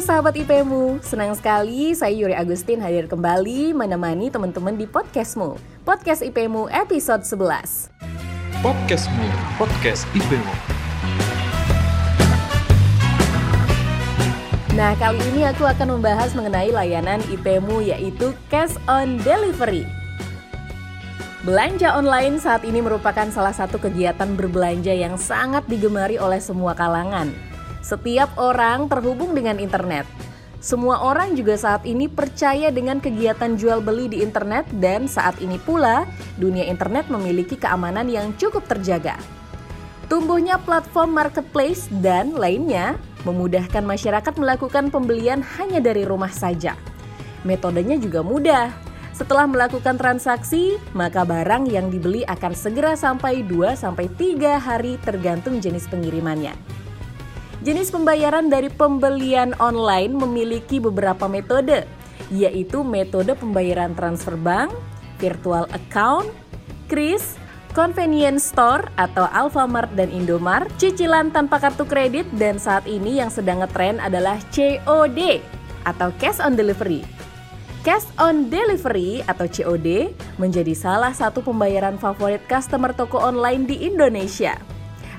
sahabat IPmu, senang sekali saya Yuri Agustin hadir kembali menemani teman-teman di podcastmu. Podcast IPmu episode 11 Podcastmu, podcast IPmu Nah kali ini aku akan membahas mengenai layanan IPmu yaitu Cash on Delivery. Belanja online saat ini merupakan salah satu kegiatan berbelanja yang sangat digemari oleh semua kalangan setiap orang terhubung dengan internet. Semua orang juga saat ini percaya dengan kegiatan jual beli di internet dan saat ini pula dunia internet memiliki keamanan yang cukup terjaga. Tumbuhnya platform marketplace dan lainnya memudahkan masyarakat melakukan pembelian hanya dari rumah saja. Metodenya juga mudah. Setelah melakukan transaksi, maka barang yang dibeli akan segera sampai 2 sampai 3 hari tergantung jenis pengirimannya. Jenis pembayaran dari pembelian online memiliki beberapa metode, yaitu metode pembayaran transfer bank, virtual account, kris, convenience store atau Alfamart dan Indomart, cicilan tanpa kartu kredit dan saat ini yang sedang ngetren adalah COD atau cash on delivery. Cash on delivery atau COD menjadi salah satu pembayaran favorit customer toko online di Indonesia.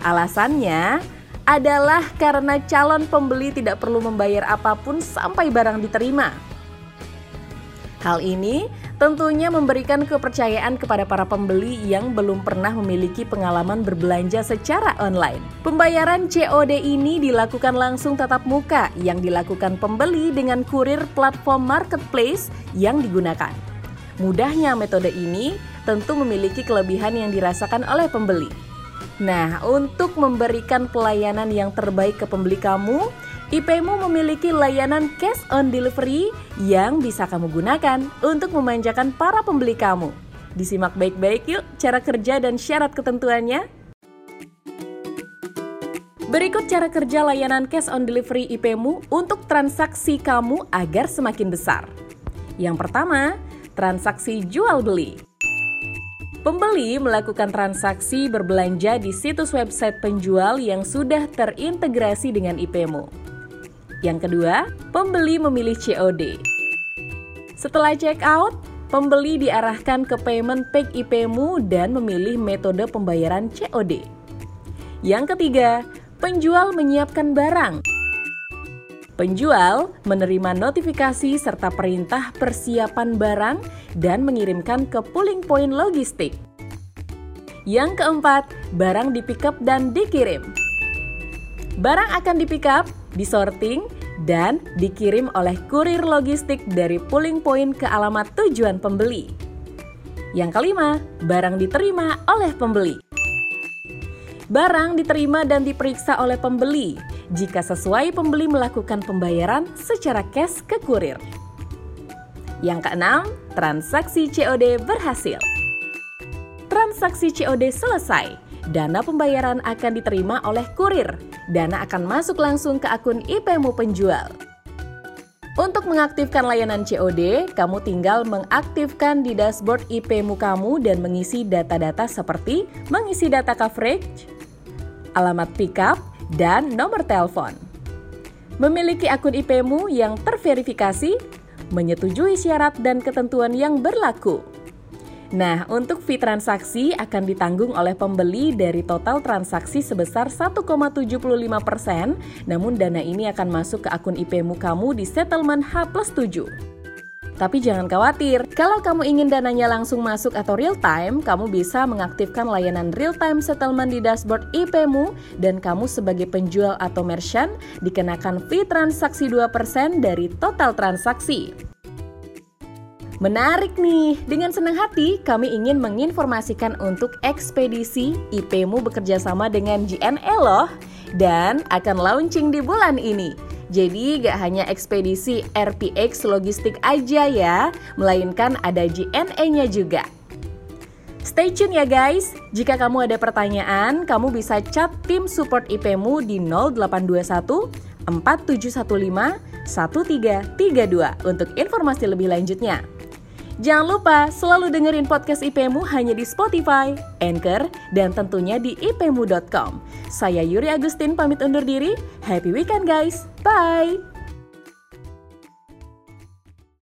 Alasannya, adalah karena calon pembeli tidak perlu membayar apa pun sampai barang diterima. Hal ini tentunya memberikan kepercayaan kepada para pembeli yang belum pernah memiliki pengalaman berbelanja secara online. Pembayaran COD ini dilakukan langsung tatap muka yang dilakukan pembeli dengan kurir platform marketplace yang digunakan. Mudahnya metode ini tentu memiliki kelebihan yang dirasakan oleh pembeli. Nah, untuk memberikan pelayanan yang terbaik ke pembeli kamu, IPmu memiliki layanan cash on delivery yang bisa kamu gunakan untuk memanjakan para pembeli kamu. Disimak baik-baik yuk cara kerja dan syarat ketentuannya. Berikut cara kerja layanan cash on delivery IPmu untuk transaksi kamu agar semakin besar. Yang pertama, transaksi jual beli. Pembeli melakukan transaksi berbelanja di situs website penjual yang sudah terintegrasi dengan IPmu. Yang kedua, pembeli memilih COD. Setelah check out, pembeli diarahkan ke payment pack IPmu dan memilih metode pembayaran COD. Yang ketiga, penjual menyiapkan barang. Penjual menerima notifikasi serta perintah persiapan barang dan mengirimkan ke pooling point logistik. Yang keempat, barang di pick up dan dikirim. Barang akan di pick up, disorting, dan dikirim oleh kurir logistik dari pooling point ke alamat tujuan pembeli. Yang kelima, barang diterima oleh pembeli. Barang diterima dan diperiksa oleh pembeli jika sesuai pembeli melakukan pembayaran secara cash ke kurir. Yang keenam, transaksi COD berhasil. Transaksi COD selesai, dana pembayaran akan diterima oleh kurir. Dana akan masuk langsung ke akun IPmu penjual. Untuk mengaktifkan layanan COD, kamu tinggal mengaktifkan di dashboard IPmu kamu dan mengisi data-data seperti mengisi data coverage, alamat pickup, dan nomor telepon. Memiliki akun IPmu yang terverifikasi, menyetujui syarat dan ketentuan yang berlaku. Nah, untuk fee transaksi akan ditanggung oleh pembeli dari total transaksi sebesar 1,75%, namun dana ini akan masuk ke akun IPmu kamu di settlement H plus 7. Tapi jangan khawatir, kalau kamu ingin dananya langsung masuk atau real time, kamu bisa mengaktifkan layanan real time settlement di dashboard IPmu dan kamu sebagai penjual atau merchant dikenakan fee transaksi 2% dari total transaksi. Menarik nih, dengan senang hati kami ingin menginformasikan untuk ekspedisi IPmu bekerja sama dengan JNE loh dan akan launching di bulan ini. Jadi gak hanya ekspedisi RPX logistik aja ya, melainkan ada JNE-nya juga. Stay tune ya guys. Jika kamu ada pertanyaan, kamu bisa chat tim support IPmu di 0821 4715 1332 untuk informasi lebih lanjutnya. Jangan lupa selalu dengerin podcast IPmu hanya di Spotify, Anchor, dan tentunya di ipmu.com. Saya Yuri Agustin pamit undur diri. Happy weekend guys. Bye.